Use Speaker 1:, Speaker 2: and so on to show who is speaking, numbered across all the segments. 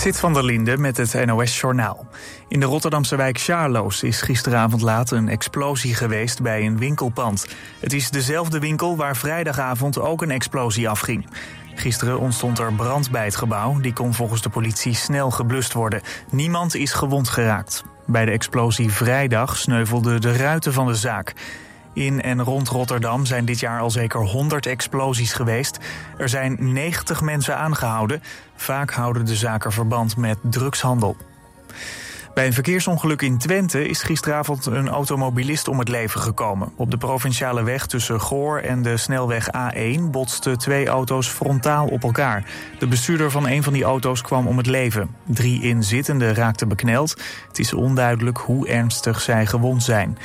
Speaker 1: Zit van der Linde met het NOS-journaal. In de Rotterdamse wijk Charloes is gisteravond laat een explosie geweest bij een winkelpand. Het is dezelfde winkel waar vrijdagavond ook een explosie afging. Gisteren ontstond er brand bij het gebouw. Die kon volgens de politie snel geblust worden. Niemand is gewond geraakt. Bij de explosie vrijdag sneuvelden de ruiten van de zaak. In en rond Rotterdam zijn dit jaar al zeker 100 explosies geweest. Er zijn 90 mensen aangehouden. Vaak houden de zaken verband met drugshandel. Bij een verkeersongeluk in Twente is gisteravond een automobilist om het leven gekomen. Op de provinciale weg tussen Goor en de snelweg A1 botsten twee auto's frontaal op elkaar. De bestuurder van een van die auto's kwam om het leven. Drie inzittenden raakten bekneld. Het is onduidelijk hoe ernstig zij gewond zijn.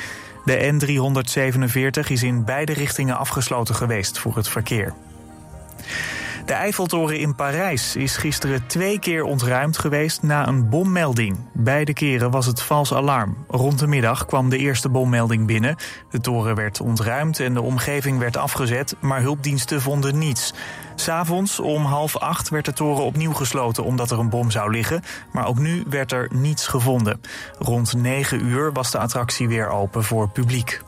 Speaker 1: De N347 is in beide richtingen afgesloten geweest voor het verkeer. De Eiffeltoren in Parijs is gisteren twee keer ontruimd geweest na een bommelding. Beide keren was het vals alarm. Rond de middag kwam de eerste bommelding binnen. De toren werd ontruimd en de omgeving werd afgezet, maar hulpdiensten vonden niets. S'avonds om half acht werd de toren opnieuw gesloten omdat er een bom zou liggen. Maar ook nu werd er niets gevonden. Rond negen uur was de attractie weer open voor publiek.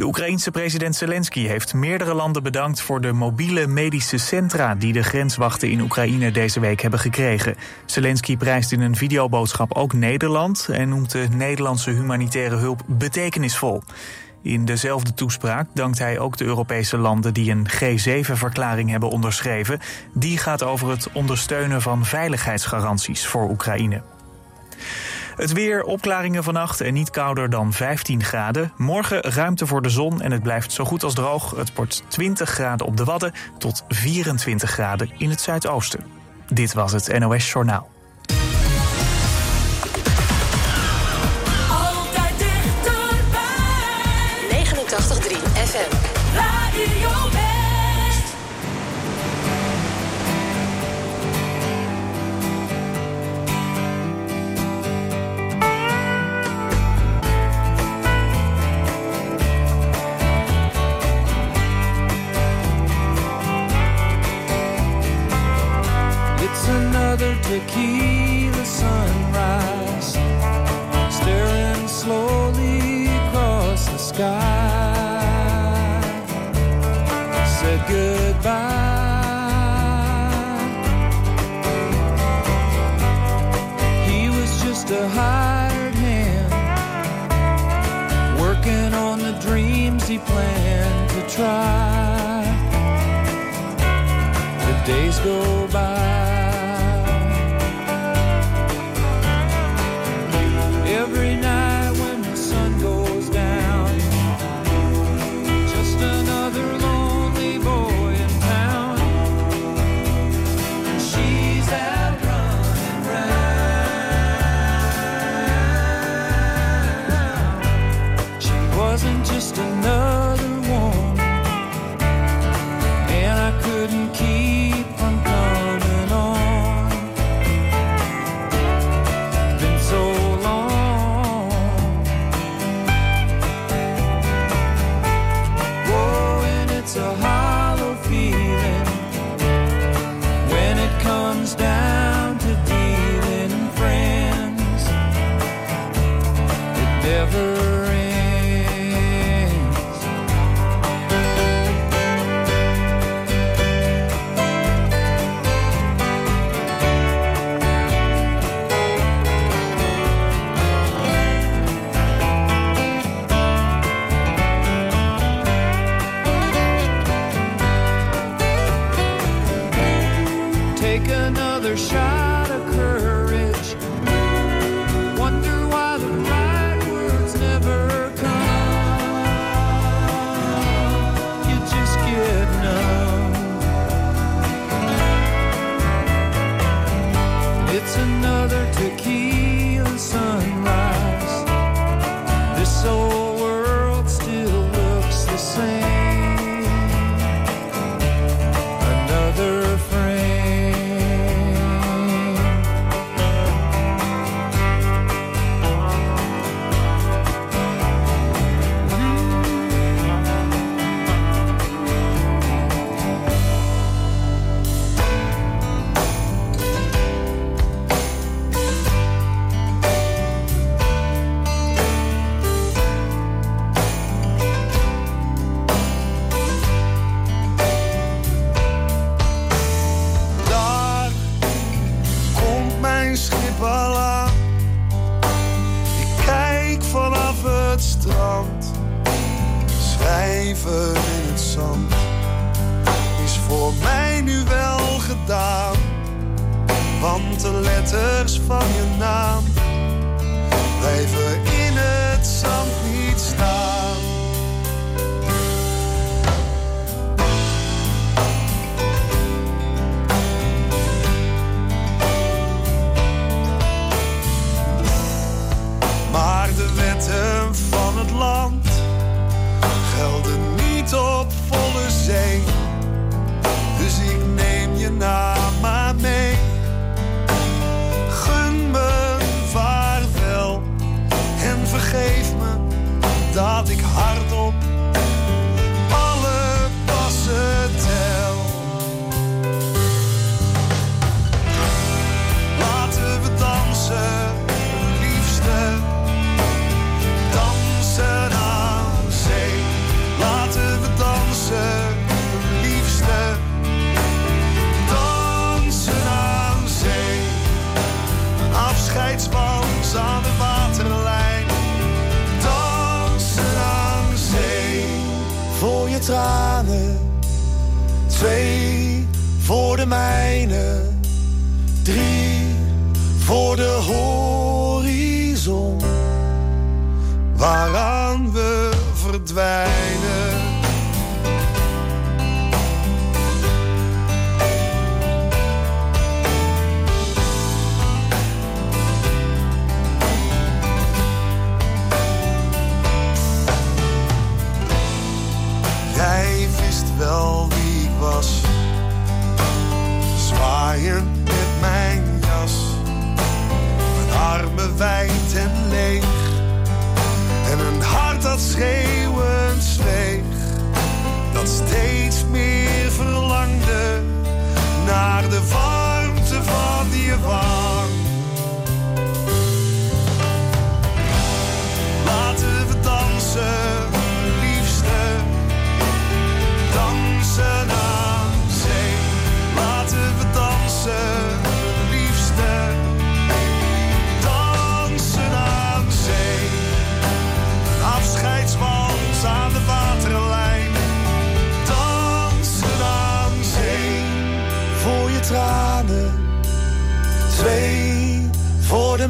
Speaker 1: De Oekraïense president Zelensky heeft meerdere landen bedankt voor de mobiele medische centra die de grenswachten in Oekraïne deze week hebben gekregen. Zelensky prijst in een videoboodschap ook Nederland en noemt de Nederlandse humanitaire hulp betekenisvol. In dezelfde toespraak dankt hij ook de Europese landen die een G7-verklaring hebben onderschreven. Die gaat over het ondersteunen van veiligheidsgaranties voor Oekraïne. Het weer, opklaringen vannacht en niet kouder dan 15 graden. Morgen ruimte voor de zon en het blijft zo goed als droog. Het wordt 20 graden op de Wadden tot 24 graden in het zuidoosten. Dit was het NOS Journaal.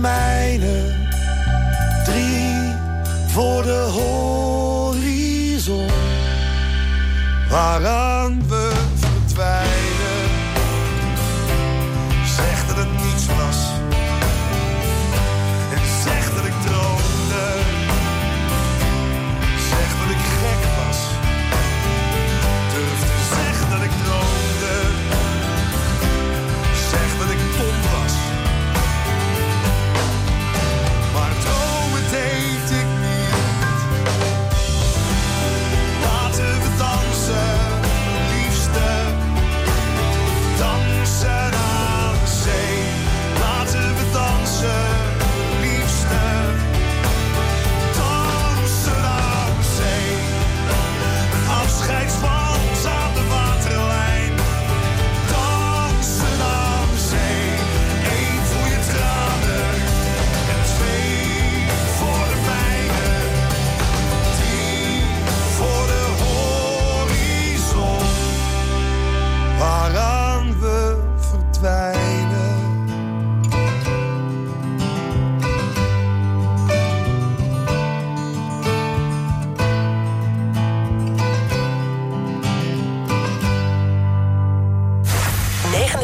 Speaker 2: mijne. Drie voor de horizon. Waaraan we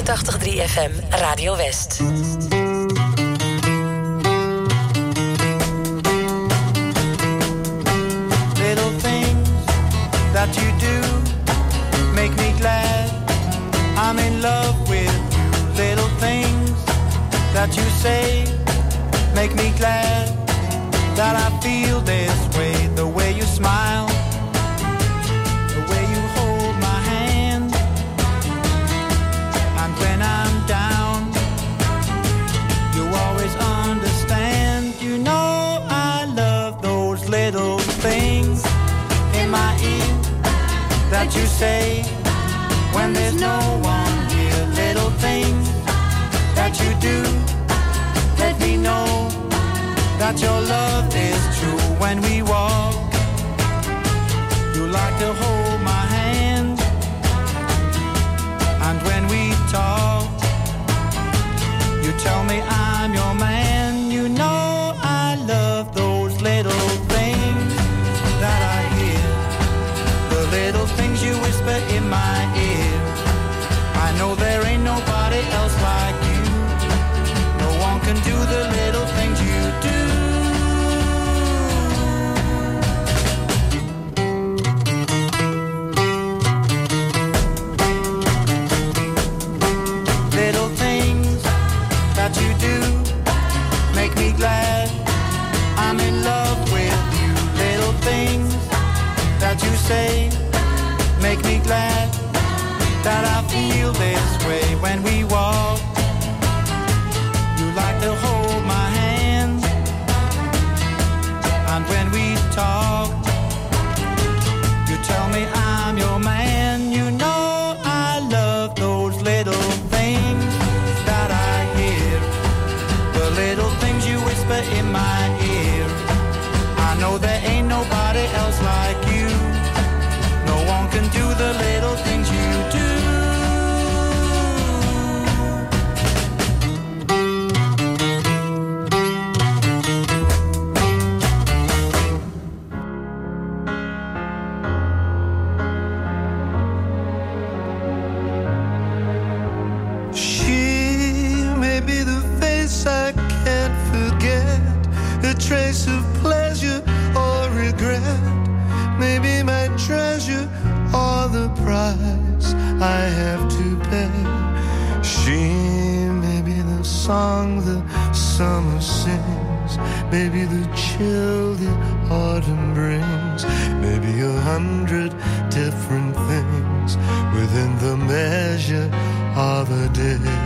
Speaker 2: 89.3
Speaker 3: FM Radio West.
Speaker 4: Little things that you do make me glad. I'm in love with you. Little things that you say make me glad that I feel this way. The way you smile. You say when there's no one here? Little things that you do, let me know that your love is true when we walk. You like to hold my hand, and when we talk, you tell me I'm your man. like to hold my hand. And when we talk.
Speaker 2: song the summer sings. Maybe the chill the autumn brings. Maybe a hundred different things within the measure of a day.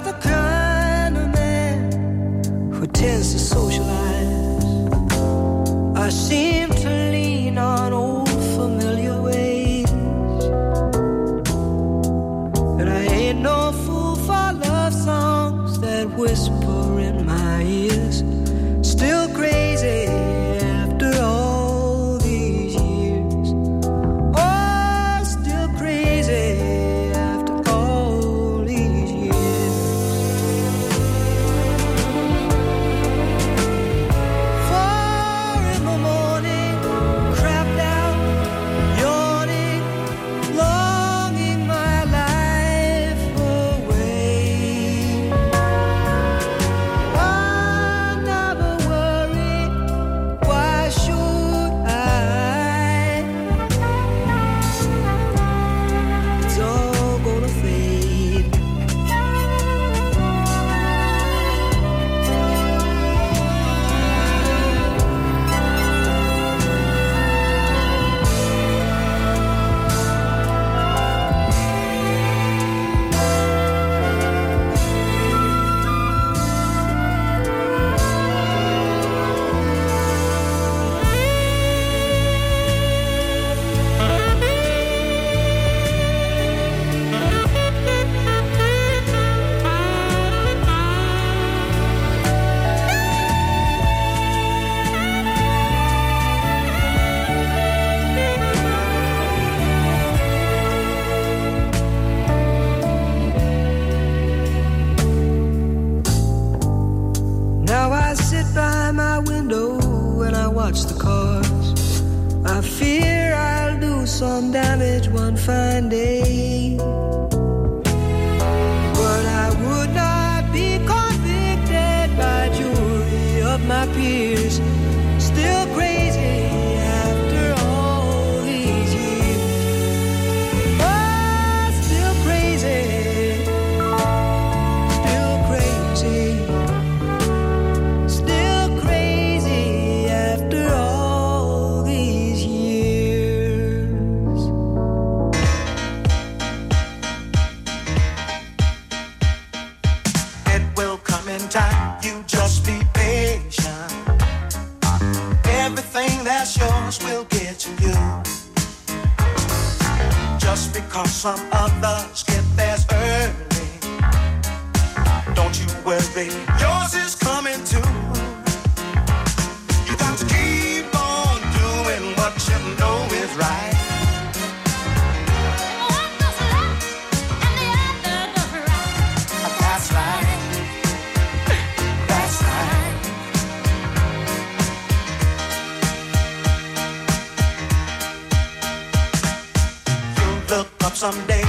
Speaker 5: as yours will get to you. Just because some others get theirs early, don't you worry, yours is. someday.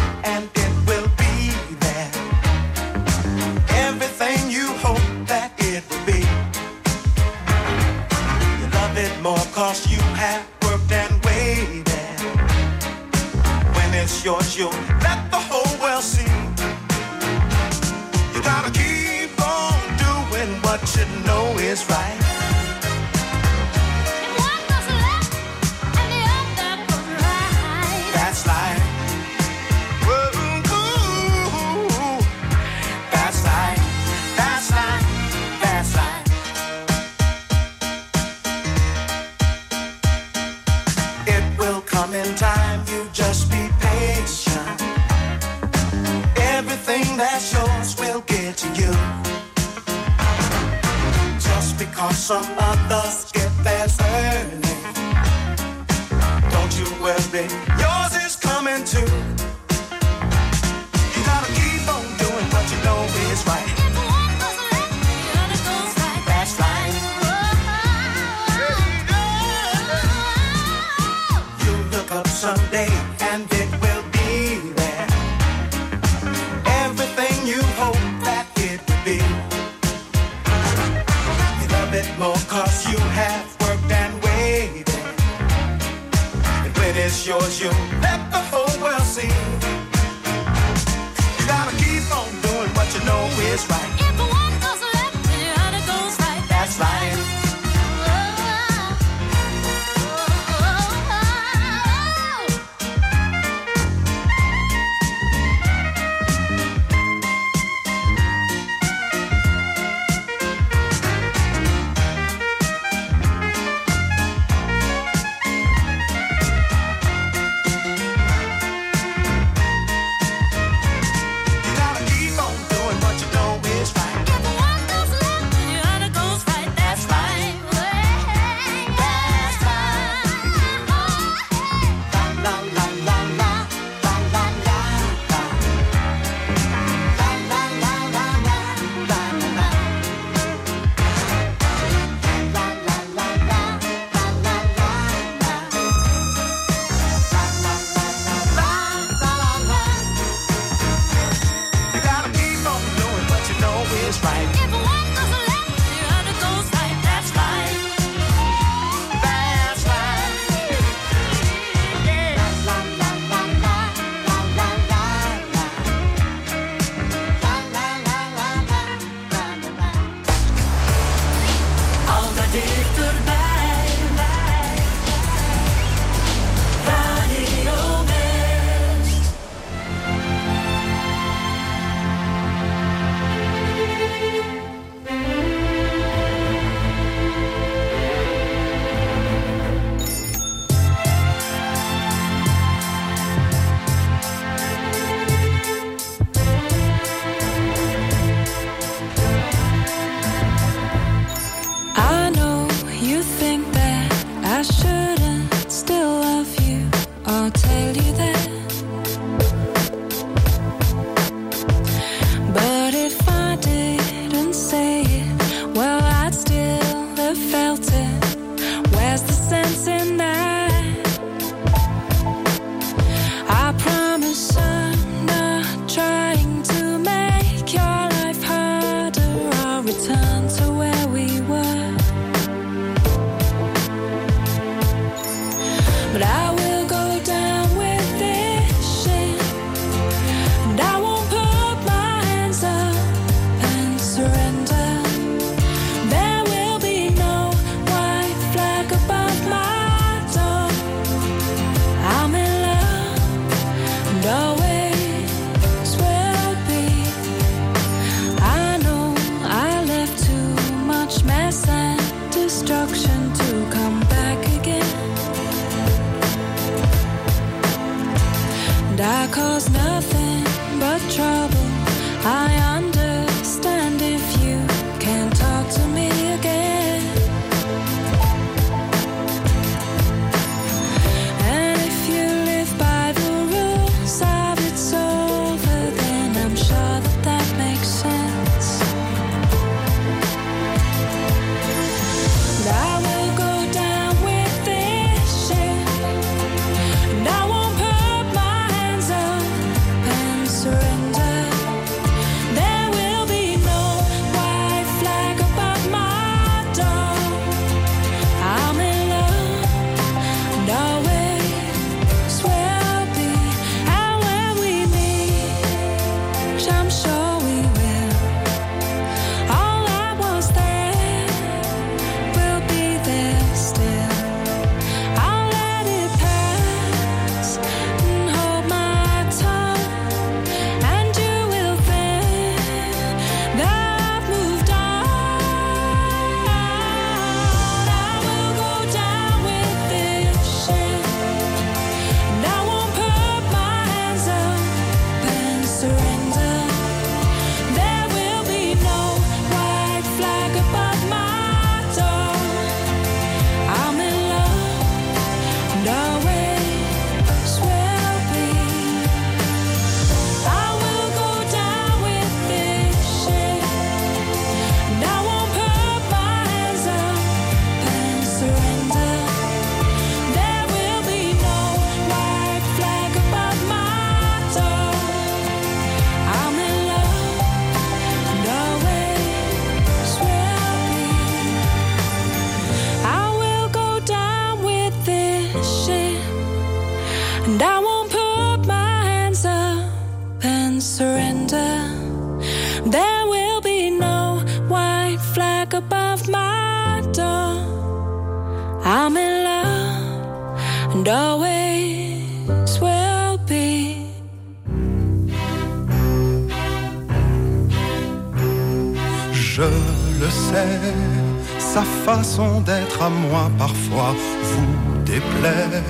Speaker 2: Sa façon d'être à moi parfois vous déplaît.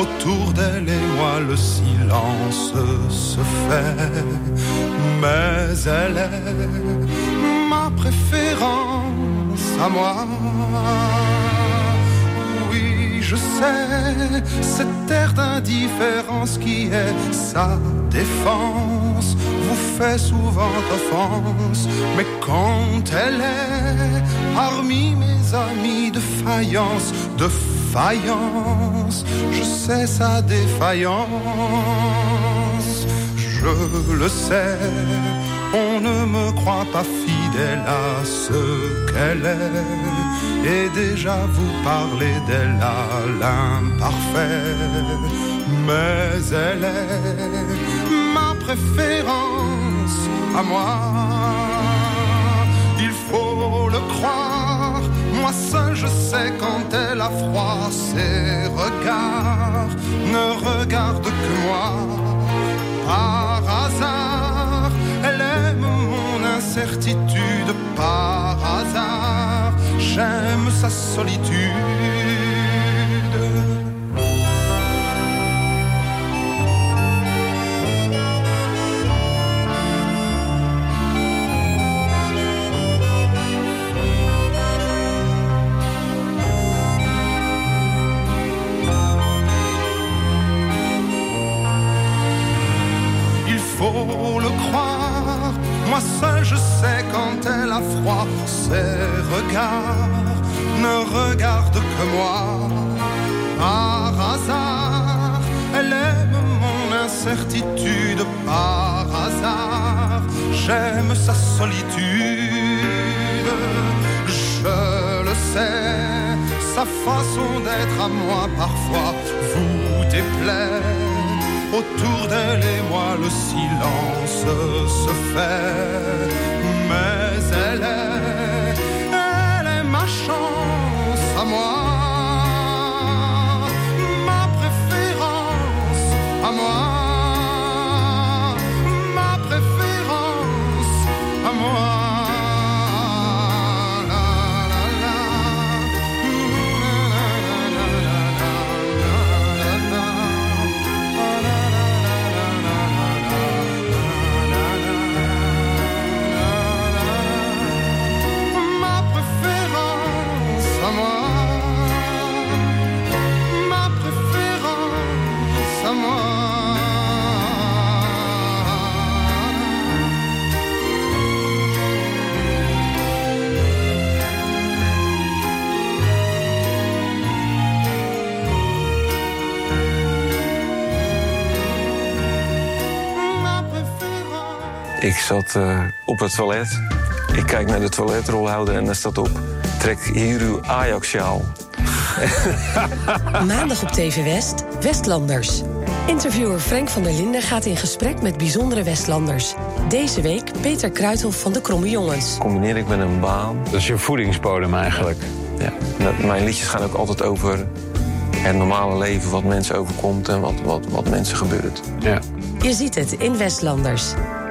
Speaker 2: Autour d'elle et moi le silence se fait, mais elle est ma préférence à moi. Je sais, cette air d'indifférence qui est sa défense vous fait souvent offense, mais quand elle est parmi mes amis de faïence, de faïence, je sais sa défaillance, je le sais, on ne me croit pas fidèle à ce qu'elle est, et déjà vous parlez d'elle à l'imparfait, mais elle est ma préférence à moi. Il faut le croire, moi seul je sais quand elle a froid, ses regards ne regardent que moi. Par hasard, elle aime mon incertitude, par hasard, j'aime sa solitude. Il faut le croire, moi seul je sais quand elle a froid, ses regards ne regardent que moi. Par hasard, elle aime mon incertitude, par hasard, j'aime sa solitude. Je le sais, sa façon d'être à moi parfois vous déplaît. Autour d'elle et moi le silence se fait, mais elle est, elle est ma chance à moi,
Speaker 6: Ik zat eh, op het toilet. Ik kijk naar de toiletrolhouder en daar staat op... trek hier uw Ajax-sjaal.
Speaker 3: Maandag op TV West, Westlanders. Interviewer Frank van der Linden gaat in gesprek met bijzondere Westlanders. Deze week Peter Kruithof van de Kromme Jongens.
Speaker 6: Combineer ik met een baan.
Speaker 7: Dat is je voedingsbodem eigenlijk.
Speaker 6: Ja. Mijn liedjes gaan ook altijd over het normale leven... wat mensen overkomt en wat, wat, wat mensen gebeurt.
Speaker 7: Ja.
Speaker 3: Je ziet het in Westlanders.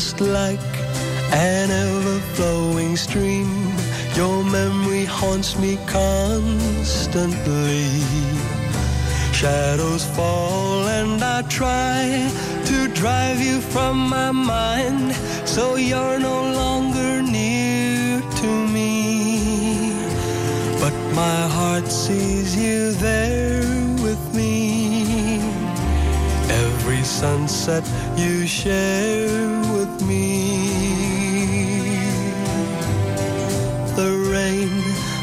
Speaker 8: Just like an ever flowing stream, your memory haunts me constantly. Shadows fall, and I try to drive you from my mind so you're no longer near to me. But my heart sees you there with me. Every sunset you share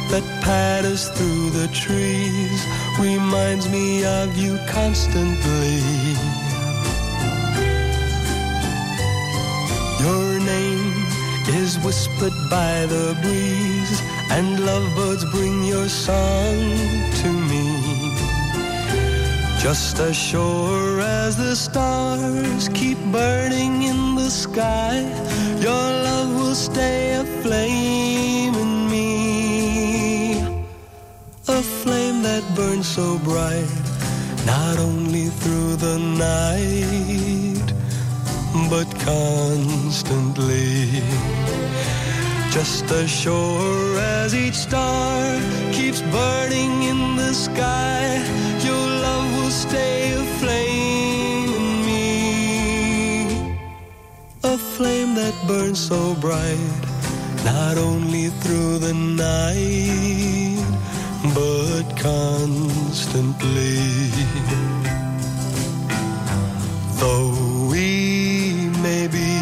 Speaker 8: that patters through the trees reminds me of you constantly. Your name is whispered by the breeze, and lovebirds bring your song to me. Just as sure as the stars keep burning in the sky, your love will stay aflame. A flame that burns so bright, not only through the night, but constantly. Just as sure as each star keeps burning in the sky, your love will stay aflame in me. A flame that burns so bright, not only through the night, but constantly. Though we may be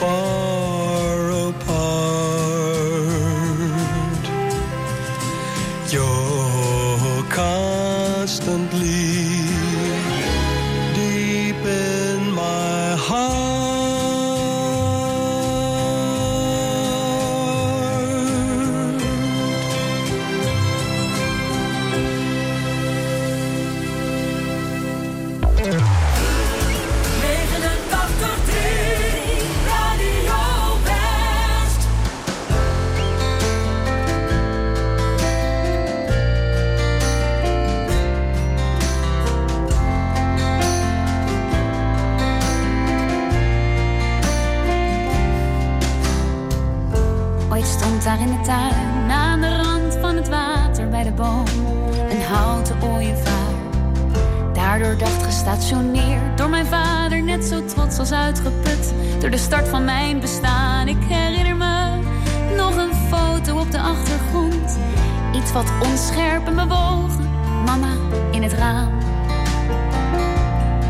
Speaker 8: far apart, you're constantly
Speaker 9: gestationeerd, door mijn vader net zo trots als uitgeput. Door de start van mijn bestaan, ik herinner me nog een foto op de achtergrond. Iets wat onscherp en bewogen, mama in het raam.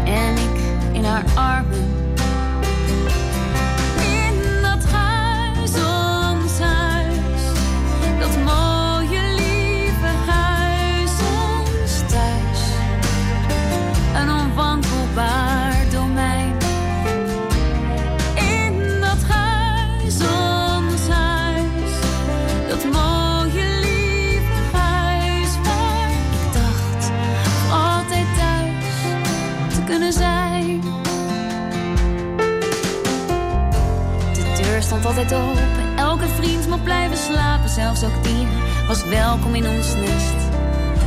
Speaker 9: En ik in haar armen. Stond altijd open. Elke vriend mocht blijven slapen. Zelfs ook die was welkom in ons nest.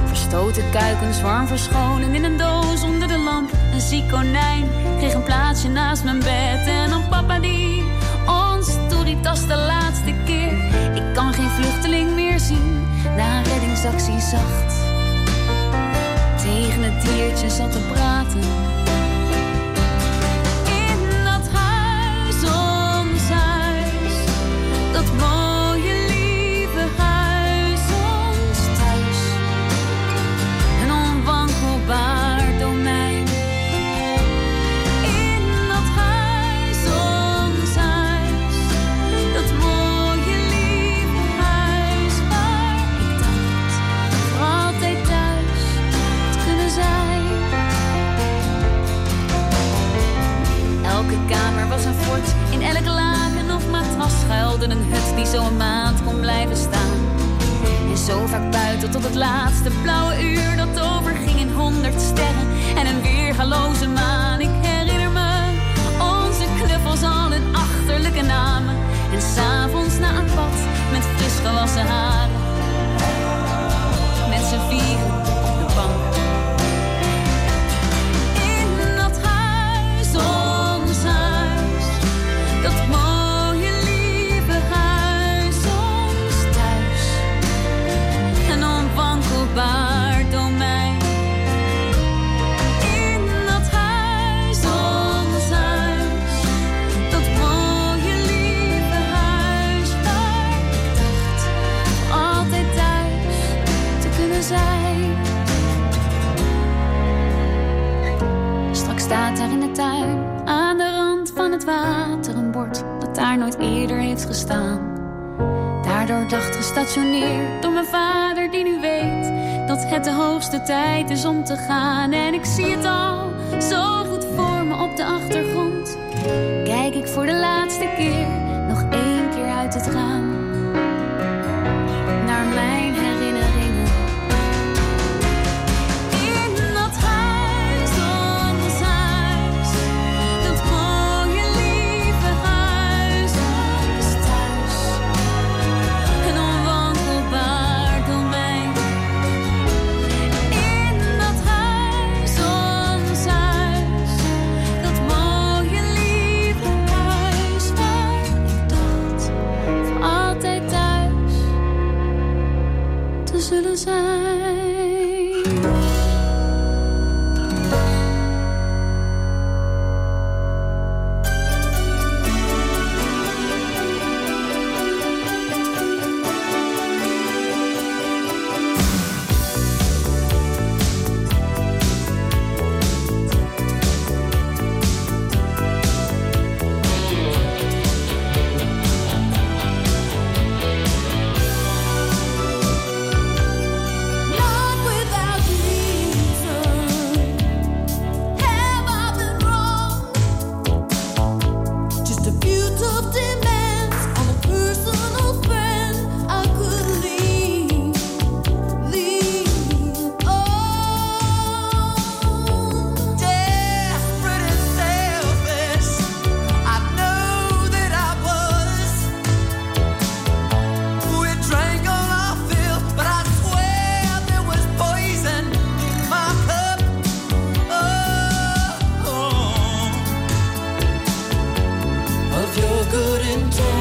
Speaker 9: Verstoten kuikens warm verscholen in een doos onder de lamp. Een ziek konijn kreeg een plaatsje naast mijn bed. En dan papa die ons toeritas de laatste keer. Ik kan geen vluchteling meer zien na een reddingsactie zacht. Tegen het diertje zat te praten. Zo vaak buiten tot het laatste blauwe uur dat overging in honderd sterren en een weergaloze maan. Ik herinner me onze knuffels al hun achterlijke namen. En s'avonds na een bad met gewassen haren. Met z'n vieren daar in de tuin, aan de rand van het water, een bord dat daar nooit eerder heeft gestaan. Daardoor dacht gestationeerd door mijn vader, die nu weet dat het de hoogste tijd is om te gaan. En ik zie het al zo goed voor me op de achtergrond. Kijk ik voor de laatste keer
Speaker 10: good and.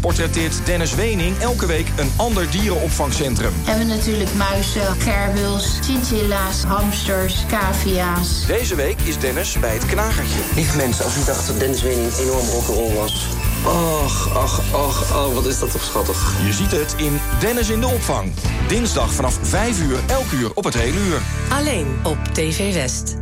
Speaker 10: Portretteert Dennis Wening elke week een ander dierenopvangcentrum.
Speaker 11: We hebben natuurlijk muizen, gerwils, chinchilla's, hamsters, cavia's.
Speaker 10: Deze week is Dennis bij het knagertje.
Speaker 12: Lieve mensen, als u dacht dat Dennis Wening enorm rock'n'roll was... Och, ach, ach, oh, wat is dat toch schattig.
Speaker 10: Je ziet het in Dennis in de opvang. Dinsdag vanaf 5 uur, elk uur op het hele uur.
Speaker 3: Alleen op TV West.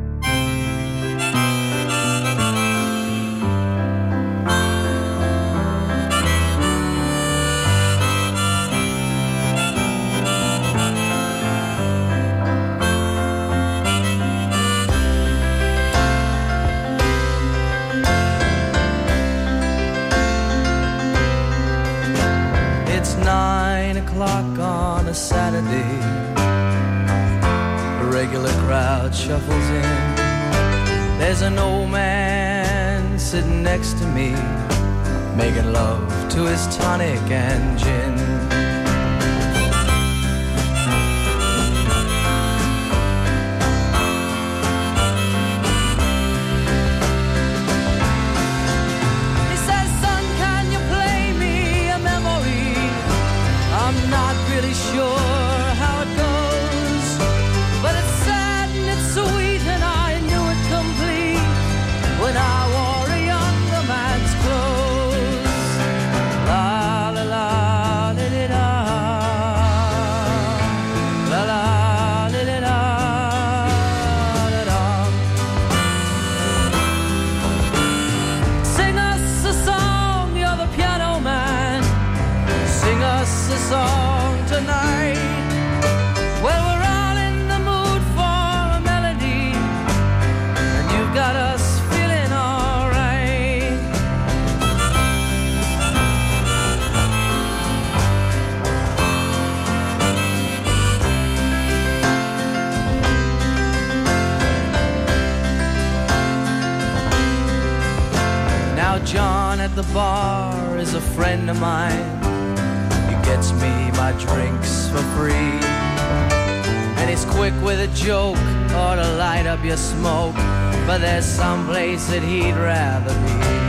Speaker 13: To me, making love to his tonic and gin. He's quick with a joke or to light up your smoke. But there's some place that he'd rather be.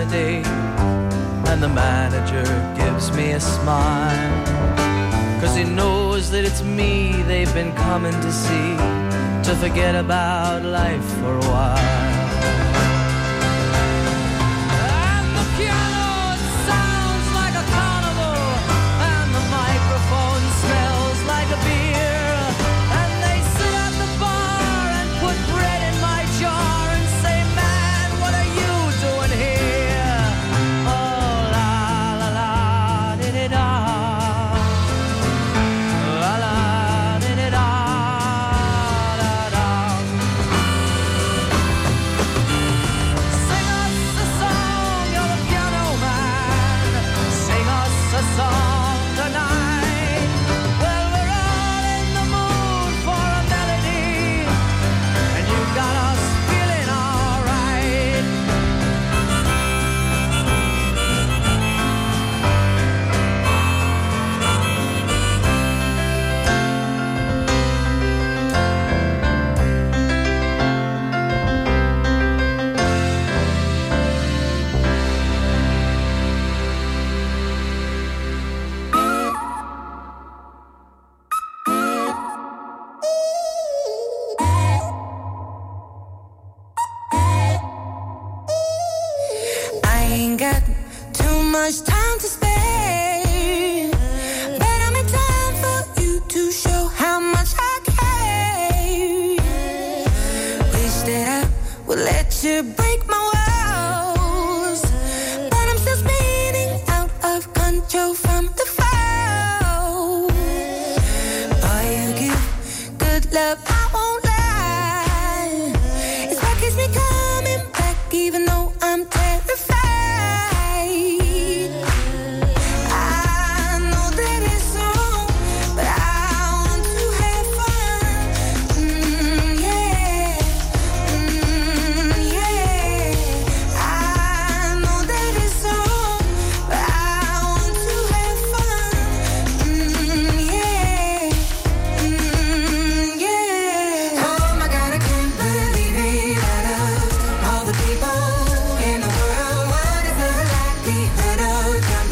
Speaker 13: And the manager gives me a smile. Cause he knows that it's me they've been coming to see, to forget about life for a while.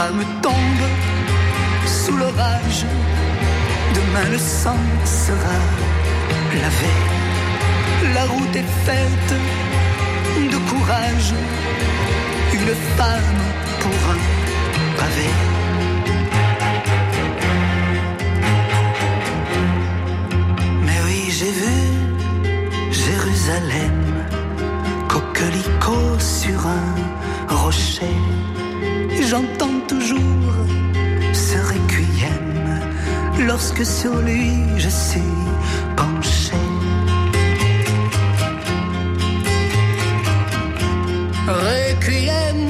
Speaker 14: palmes tombe sous l'orage. Demain le sang sera lavé. La route est faite de courage. Une femme pour un pavé. Mais oui, j'ai vu Jérusalem, coquelicot sur un rocher j'entends toujours ce requiem lorsque sur lui je suis penché. Requiem